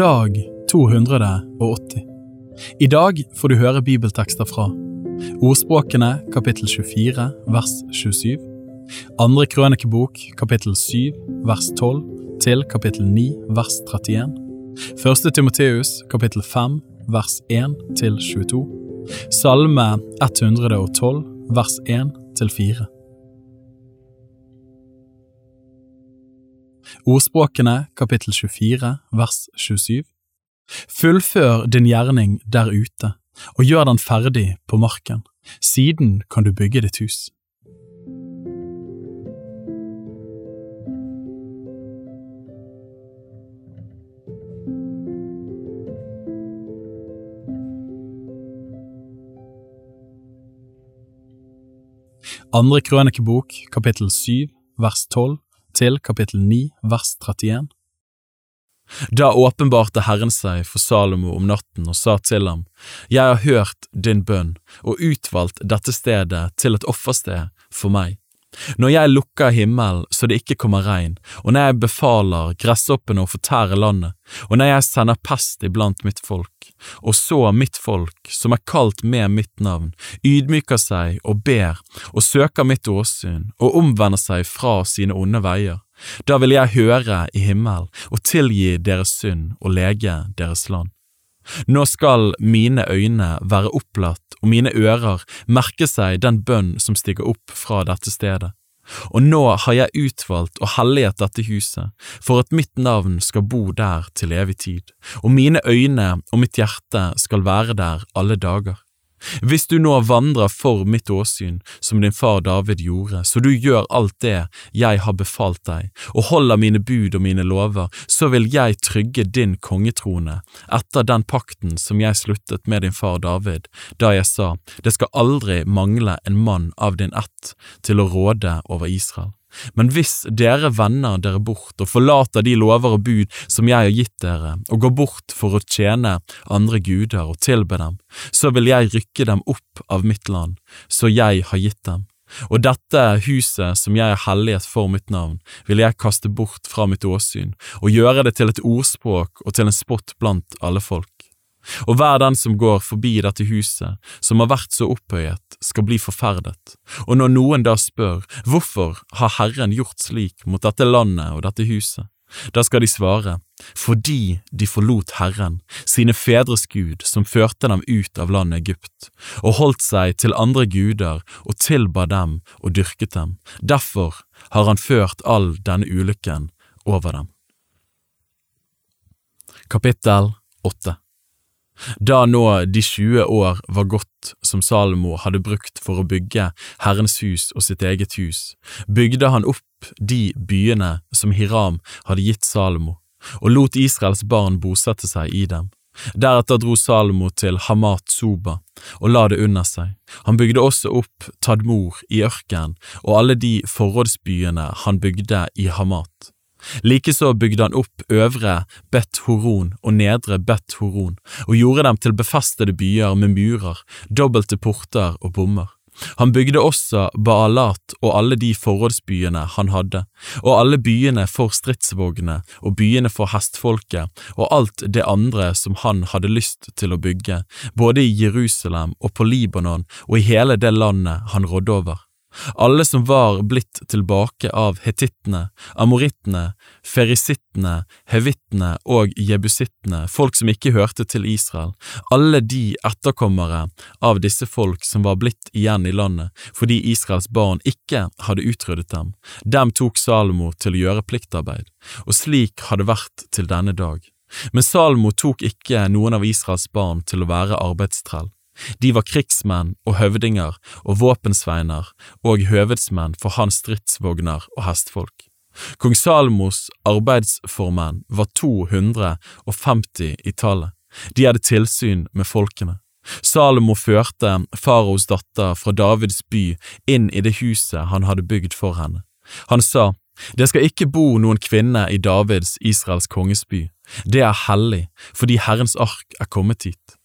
Dag 280 I dag får du høre bibeltekster fra Ordspråkene kapittel 24 vers 27 Andre krønikebok kapittel 7 vers 12 til kapittel 9 vers 31 Første Timoteus kapittel 5 vers 1 til 22 Salme 112 vers 1 til 4 Ordspråkene kapittel 24 vers 27 Fullfør din gjerning der ute, og gjør den ferdig på marken, siden kan du bygge ditt hus. Andre krønikebok kapittel 7 vers 12 til kapittel 9 vers 31. Da åpenbarte Herren seg for Salomo om natten og sa til ham, Jeg har hørt din bønn og utvalgt dette stedet til et offersted for meg. Når jeg lukker himmelen så det ikke kommer regn, og når jeg befaler gresshoppene å fortære landet, og når jeg sender pest iblant mitt folk, og så mitt folk, som er kalt med mitt navn, ydmyker seg og ber og søker mitt åsyn og omvender seg fra sine onde veier, da vil jeg høre i himmelen og tilgi deres synd og lege deres land. Nå skal mine øyne være opplatt og mine ører merke seg den bønn som stiger opp fra dette stedet. Og nå har jeg utvalgt og helliget dette huset, for at mitt navn skal bo der til evig tid, og mine øyne og mitt hjerte skal være der alle dager. Hvis du nå vandrer for mitt åsyn, som din far David gjorde, så du gjør alt det jeg har befalt deg, og holder mine bud og mine lover, så vil jeg trygge din kongetrone etter den pakten som jeg sluttet med din far David, da jeg sa, det skal aldri mangle en mann av din ett til å råde over Israel. Men hvis dere vender dere bort og forlater de lover og bud som jeg har gitt dere, og går bort for å tjene andre guder og tilbe dem, så vil jeg rykke dem opp av mitt land, så jeg har gitt dem. Og dette huset som jeg er helliget for mitt navn, vil jeg kaste bort fra mitt åsyn, og gjøre det til et ordspråk og til en spott blant alle folk og hver den som går forbi dette huset, som har vært så opphøyet, skal bli forferdet, og når noen da spør hvorfor har Herren gjort slik mot dette landet og dette huset, da skal de svare, fordi de forlot Herren, sine fedres Gud, som førte dem ut av landet Egypt, og holdt seg til andre guder og tilba dem og dyrket dem, derfor har han ført all denne ulykken over dem. Kapittel 8 da nå de 20 år var gått som Salomo hadde brukt for å bygge Herrens hus og sitt eget hus, bygde han opp de byene som Hiram hadde gitt Salomo, og lot Israels barn bosette seg i dem. Deretter dro Salomo til Hamat Soba og la det under seg. Han bygde også opp Tadmor i ørkenen og alle de forrådsbyene han bygde i Hamat. Likeså bygde han opp øvre Bet Horon og nedre Bet Horon, og gjorde dem til befestede byer med murer, dobbelte porter og bommer. Han bygde også Baalat og alle de forrådsbyene han hadde, og alle byene for stridsvognene og byene for hestfolket og alt det andre som han hadde lyst til å bygge, både i Jerusalem og på Libanon og i hele det landet han rådde over. Alle som var blitt tilbake av hetittene, amorittene, ferisittene, hevittene og jebusittene, folk som ikke hørte til Israel, alle de etterkommere av disse folk som var blitt igjen i landet fordi Israels barn ikke hadde utryddet dem, dem tok Salomo til å gjøre pliktarbeid, og slik har det vært til denne dag. Men Salomo tok ikke noen av Israels barn til å være arbeidstrell. De var krigsmenn og høvdinger og våpensveiner og høvedsmenn for hans stridsvogner og hestfolk. Kong Salomos arbeidsformenn var 250 i tallet. De hadde tilsyn med folkene. Salomo førte faraos datter fra Davids by inn i det huset han hadde bygd for henne. Han sa, Det skal ikke bo noen kvinne i Davids, Israels konges by. Det er hellig, fordi Herrens ark er kommet hit.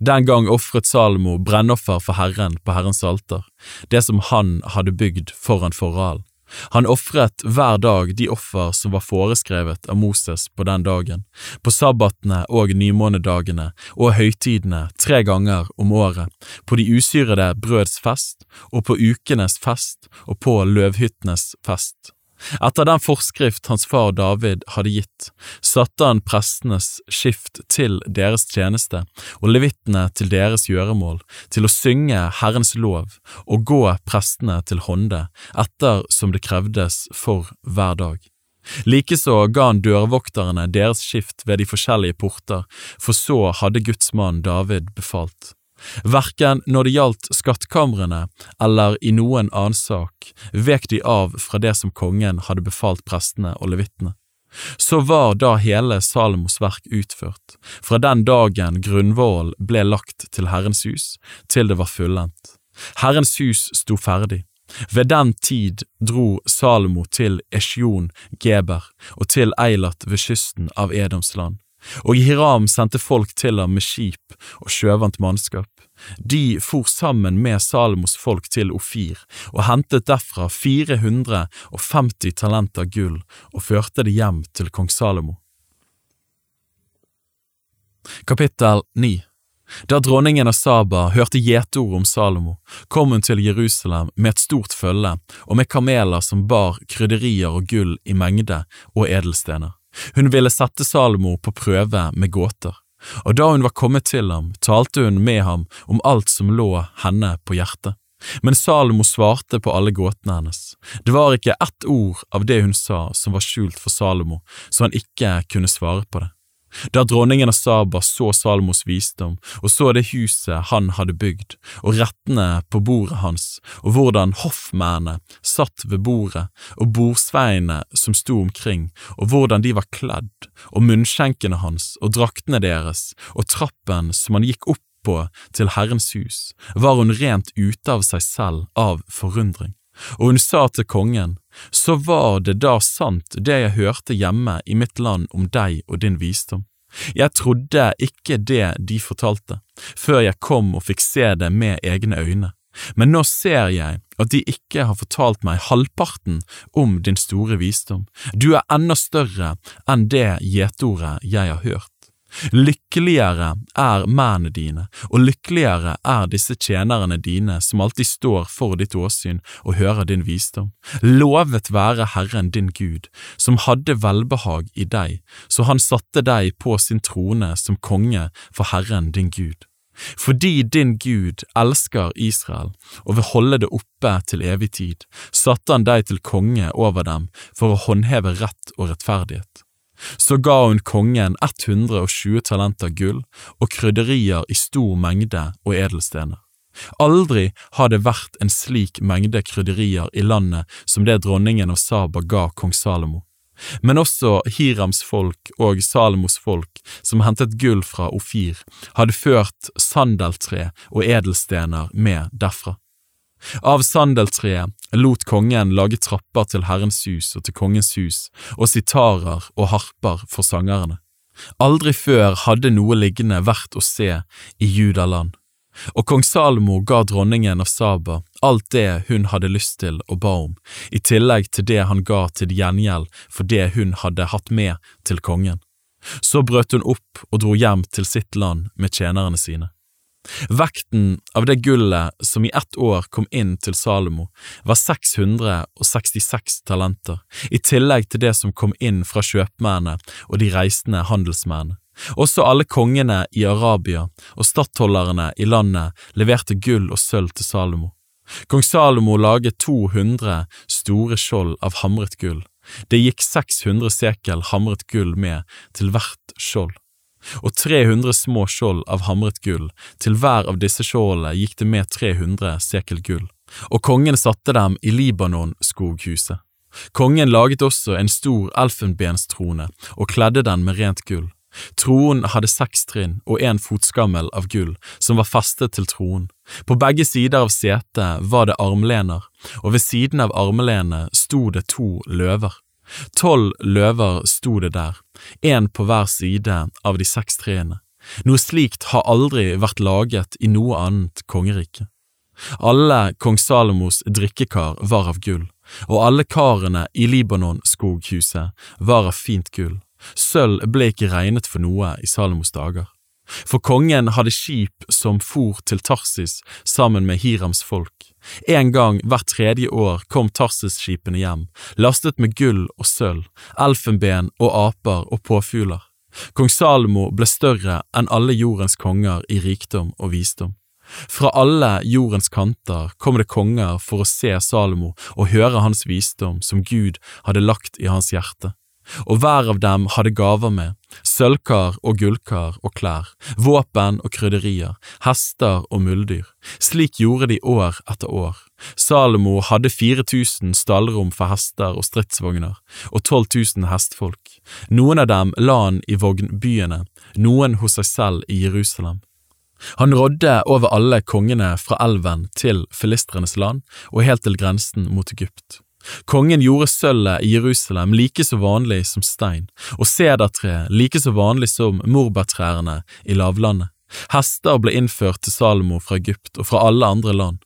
Den gang ofret Salomo brennoffer for Herren på Herrens alter, det som han hadde bygd foran forhalen. Han ofret hver dag de offer som var foreskrevet av Moses på den dagen, på sabbatene og nymånedagene og høytidene tre ganger om året, på de usyrede brøds fest og på ukenes fest og på løvhyttenes fest. Etter den forskrift hans far David hadde gitt, satte han prestenes skift til deres tjeneste og levittene til deres gjøremål, til å synge Herrens lov og gå prestene til hånde, etter som det krevdes for hver dag. Likeså ga han dørvokterne deres skift ved de forskjellige porter, for så hadde Guds mann David befalt. Verken når det gjaldt skattkamrene eller i noen annen sak vek de av fra det som kongen hadde befalt prestene og levittene. Så var da hele Salomos verk utført, fra den dagen grunnvollen ble lagt til Herrens hus, til det var fullendt. Herrens hus sto ferdig. Ved den tid dro Salomo til Esjon Geber og til Eilat ved kysten av Edoms land og Hiram sendte folk til ham med skip og sjøvant mannskap. De for sammen med Salomos folk til Ofir og hentet derfra 450 talenter gull og førte det hjem til kong Salomo. Kapittel 9 Da dronningen av Saba hørte gjetord om Salomo, kom hun til Jerusalem med et stort følge og med kameler som bar krydderier og gull i mengde og edelstener. Hun ville sette Salomo på prøve med gåter, og da hun var kommet til ham, talte hun med ham om alt som lå henne på hjertet. Men Salomo svarte på alle gåtene hennes. Det var ikke ett ord av det hun sa som var skjult for Salomo, så han ikke kunne svare på det. Da dronningen av Saba så Salomos visdom og så det huset han hadde bygd, og rettene på bordet hans, og hvordan hoffmennene satt ved bordet, og bordsveiene som sto omkring, og hvordan de var kledd, og munnskjenkene hans og draktene deres, og trappen som han gikk opp på til Herrens hus, var hun rent ute av seg selv av forundring. Og hun sa til kongen, så var det da sant det jeg hørte hjemme i mitt land om deg og din visdom. Jeg trodde ikke det de fortalte, før jeg kom og fikk se det med egne øyne, men nå ser jeg at de ikke har fortalt meg halvparten om din store visdom, du er enda større enn det gjetordet jeg har hørt. Lykkeligere er mennene dine, og lykkeligere er disse tjenerne dine som alltid står for ditt åsyn og hører din visdom. Lovet være Herren din Gud, som hadde velbehag i deg, så han satte deg på sin trone som konge for Herren din Gud. Fordi din Gud elsker Israel og vil holde det oppe til evig tid, satte han deg til konge over dem for å håndheve rett og rettferdighet. Så ga hun kongen 120 talenter gull og krydderier i stor mengde og edelstener. Aldri har det vært en slik mengde krydderier i landet som det dronningen av Saba ga kong Salomo. Men også Hirams folk og Salomos folk, som hentet gull fra Ofir, hadde ført sandeltre og edelstener med derfra. Av sandeltreet lot kongen lage trapper til Herrens hus og til kongens hus, og sitarer og harper for sangerne. Aldri før hadde noe liggende vært å se i Judaland, og kong Salomo ga dronningen av Saba alt det hun hadde lyst til og ba om, i tillegg til det han ga til gjengjeld for det hun hadde hatt med til kongen. Så brøt hun opp og dro hjem til sitt land med tjenerne sine. Vekten av det gullet som i ett år kom inn til Salomo, var 666 talenter, i tillegg til det som kom inn fra kjøpmennene og de reisende handelsmennene. Også alle kongene i Arabia og stattholderne i landet leverte gull og sølv til Salomo. Kong Salomo laget 200 store skjold av hamret gull. Det gikk 600 sekel hamret gull med til hvert skjold og 300 små skjold av hamret gull, til hver av disse skjoldene gikk det med 300 sekel gull, og kongen satte dem i Libanon-skoghuset. Kongen laget også en stor elfenbenstrone og kledde den med rent gull. Troen hadde seks trinn og en fotskammel av gull som var festet til troen. På begge sider av setet var det armlener, og ved siden av armlenet sto det to løver. Tolv løver sto det der, én på hver side av de seks trærne. Noe slikt har aldri vært laget i noe annet kongerike. Alle kong Salomos drikkekar var av gull, og alle karene i Libanon-skoghuset var av fint gull. Sølv ble ikke regnet for noe i Salomos dager. For kongen hadde skip som for til Tarsis sammen med Hirams folk. En gang hvert tredje år kom Tarsis-skipene hjem, lastet med gull og sølv, elfenben og aper og påfugler. Kong Salomo ble større enn alle jordens konger i rikdom og visdom. Fra alle jordens kanter kom det konger for å se Salomo og høre hans visdom som Gud hadde lagt i hans hjerte og hver av dem hadde gaver med, sølvkar og gullkar og klær, våpen og krydderier, hester og muldyr. Slik gjorde de år etter år. Salomo hadde 4000 stallrom for hester og stridsvogner, og 12 000 hestfolk. Noen av dem la han i vognbyene, noen hos seg selv i Jerusalem. Han rådde over alle kongene fra elven til filistrenes land og helt til grensen mot Egypt. Kongen gjorde sølvet i Jerusalem like så vanlig som stein, og sedertre like så vanlig som morbærtrærne i lavlandet. Hester ble innført til Salomo fra Egypt og fra alle andre land.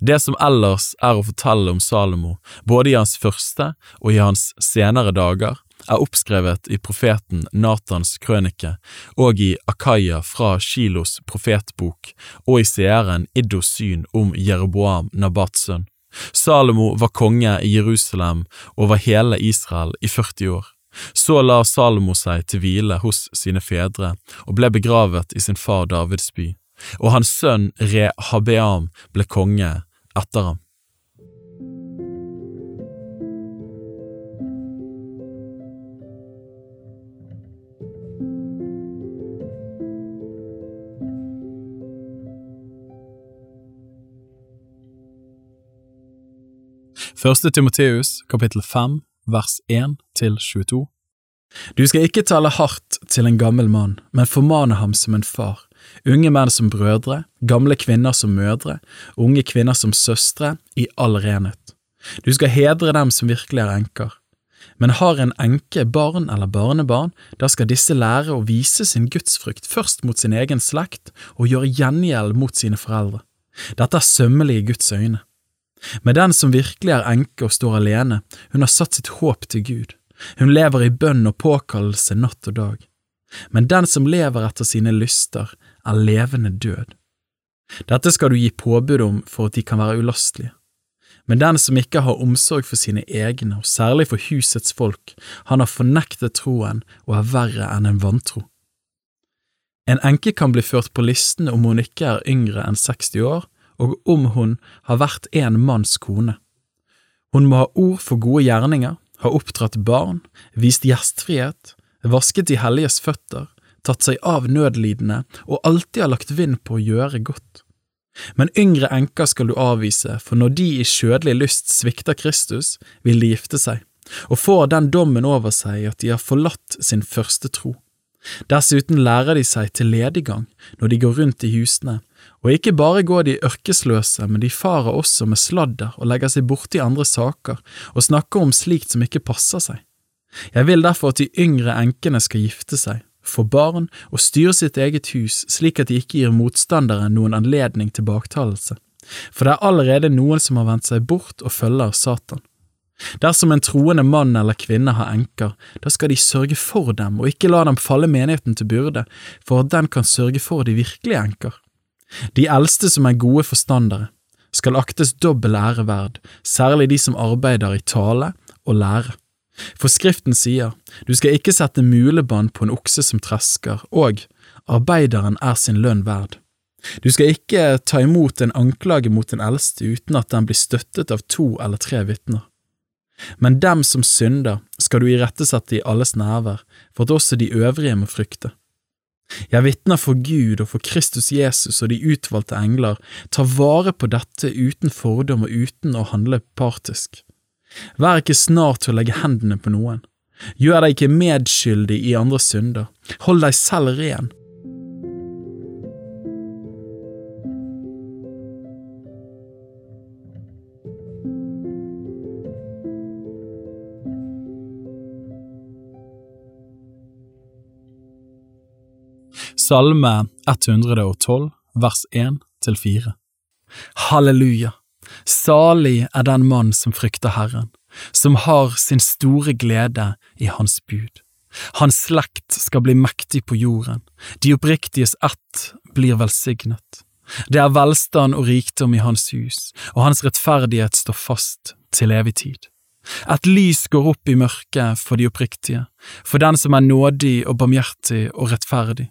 Det som ellers er å fortelle om Salomo, både i hans første og i hans senere dager, er oppskrevet i profeten Natans krønike og i Akaya fra Shilos profetbok og i seeren Iddos syn om Jeroboam Nabats sønn. Salomo var konge i Jerusalem over hele Israel i 40 år. Så la Salomo seg til hvile hos sine fedre og ble begravet i sin far Davids by, og hans sønn Rehabeam ble konge etter ham. Første Timoteus, kapittel 5, vers 1 til 22. Du skal ikke tale hardt til en gammel mann, men formane ham som en far, unge menn som brødre, gamle kvinner som mødre, unge kvinner som søstre, i all renhet. Du skal hedre dem som virkelig er enker. Men har en enke barn eller barnebarn, da skal disse lære å vise sin gudsfrykt først mot sin egen slekt og gjøre gjengjeld mot sine foreldre. Dette er sømmelig i Guds øyne. Men den som virkelig er enke og står alene, hun har satt sitt håp til Gud. Hun lever i bønn og påkallelse natt og dag. Men den som lever etter sine lyster, er levende død. Dette skal du gi påbud om for at de kan være ulastelige. Men den som ikke har omsorg for sine egne, og særlig for husets folk, han har fornektet troen og er verre enn en vantro. En enke kan bli ført på listen om hun ikke er yngre enn 60 år, og om hun har vært en manns kone. Hun må ha ord for gode gjerninger, ha oppdratt barn, vist gjestfrihet, vasket de helliges føtter, tatt seg av nødlidende og alltid har lagt vind på å gjøre godt. Men yngre enker skal du avvise, for når de i skjødelig lyst svikter Kristus, vil de gifte seg, og får den dommen over seg at de har forlatt sin første tro. Dessuten lærer de seg til lediggang når de går rundt i husene, og ikke bare går de ørkesløse, men de farer også med sladder og legger seg borti andre saker og snakker om slikt som ikke passer seg. Jeg vil derfor at de yngre enkene skal gifte seg, få barn og styre sitt eget hus slik at de ikke gir motstandere noen anledning til baktalelse, for det er allerede noen som har vendt seg bort og følger Satan. Dersom en troende mann eller kvinne har enker, da skal de sørge for dem og ikke la dem falle menigheten til byrde, for at den kan sørge for de virkelige enker. De eldste som er gode forstandere, skal aktes dobbel ære verd, særlig de som arbeider i tale og lære. For Skriften sier, du skal ikke sette mulebånd på en okse som tresker, og arbeideren er sin lønn verd. Du skal ikke ta imot en anklage mot den eldste uten at den blir støttet av to eller tre vitner. Men dem som synder, skal du irettesette i alles nærvær, for at også de øvrige må frykte. Jeg vitner for Gud og for Kristus Jesus og de utvalgte engler, ta vare på dette uten fordom og uten å handle partisk. Vær ikke snart til å legge hendene på noen. Gjør deg ikke medskyldig i andres synder. Hold deg selv ren. Salme 112, vers 1 4. Halleluja! Salig er den mann som frykter Herren, som har sin store glede i Hans bud. Hans slekt skal bli mektig på jorden, de oppriktiges ett blir velsignet. Det er velstand og rikdom i hans hus, og hans rettferdighet står fast til evig tid. Et lys går opp i mørket for de oppriktige, for den som er nådig og barmhjertig og rettferdig.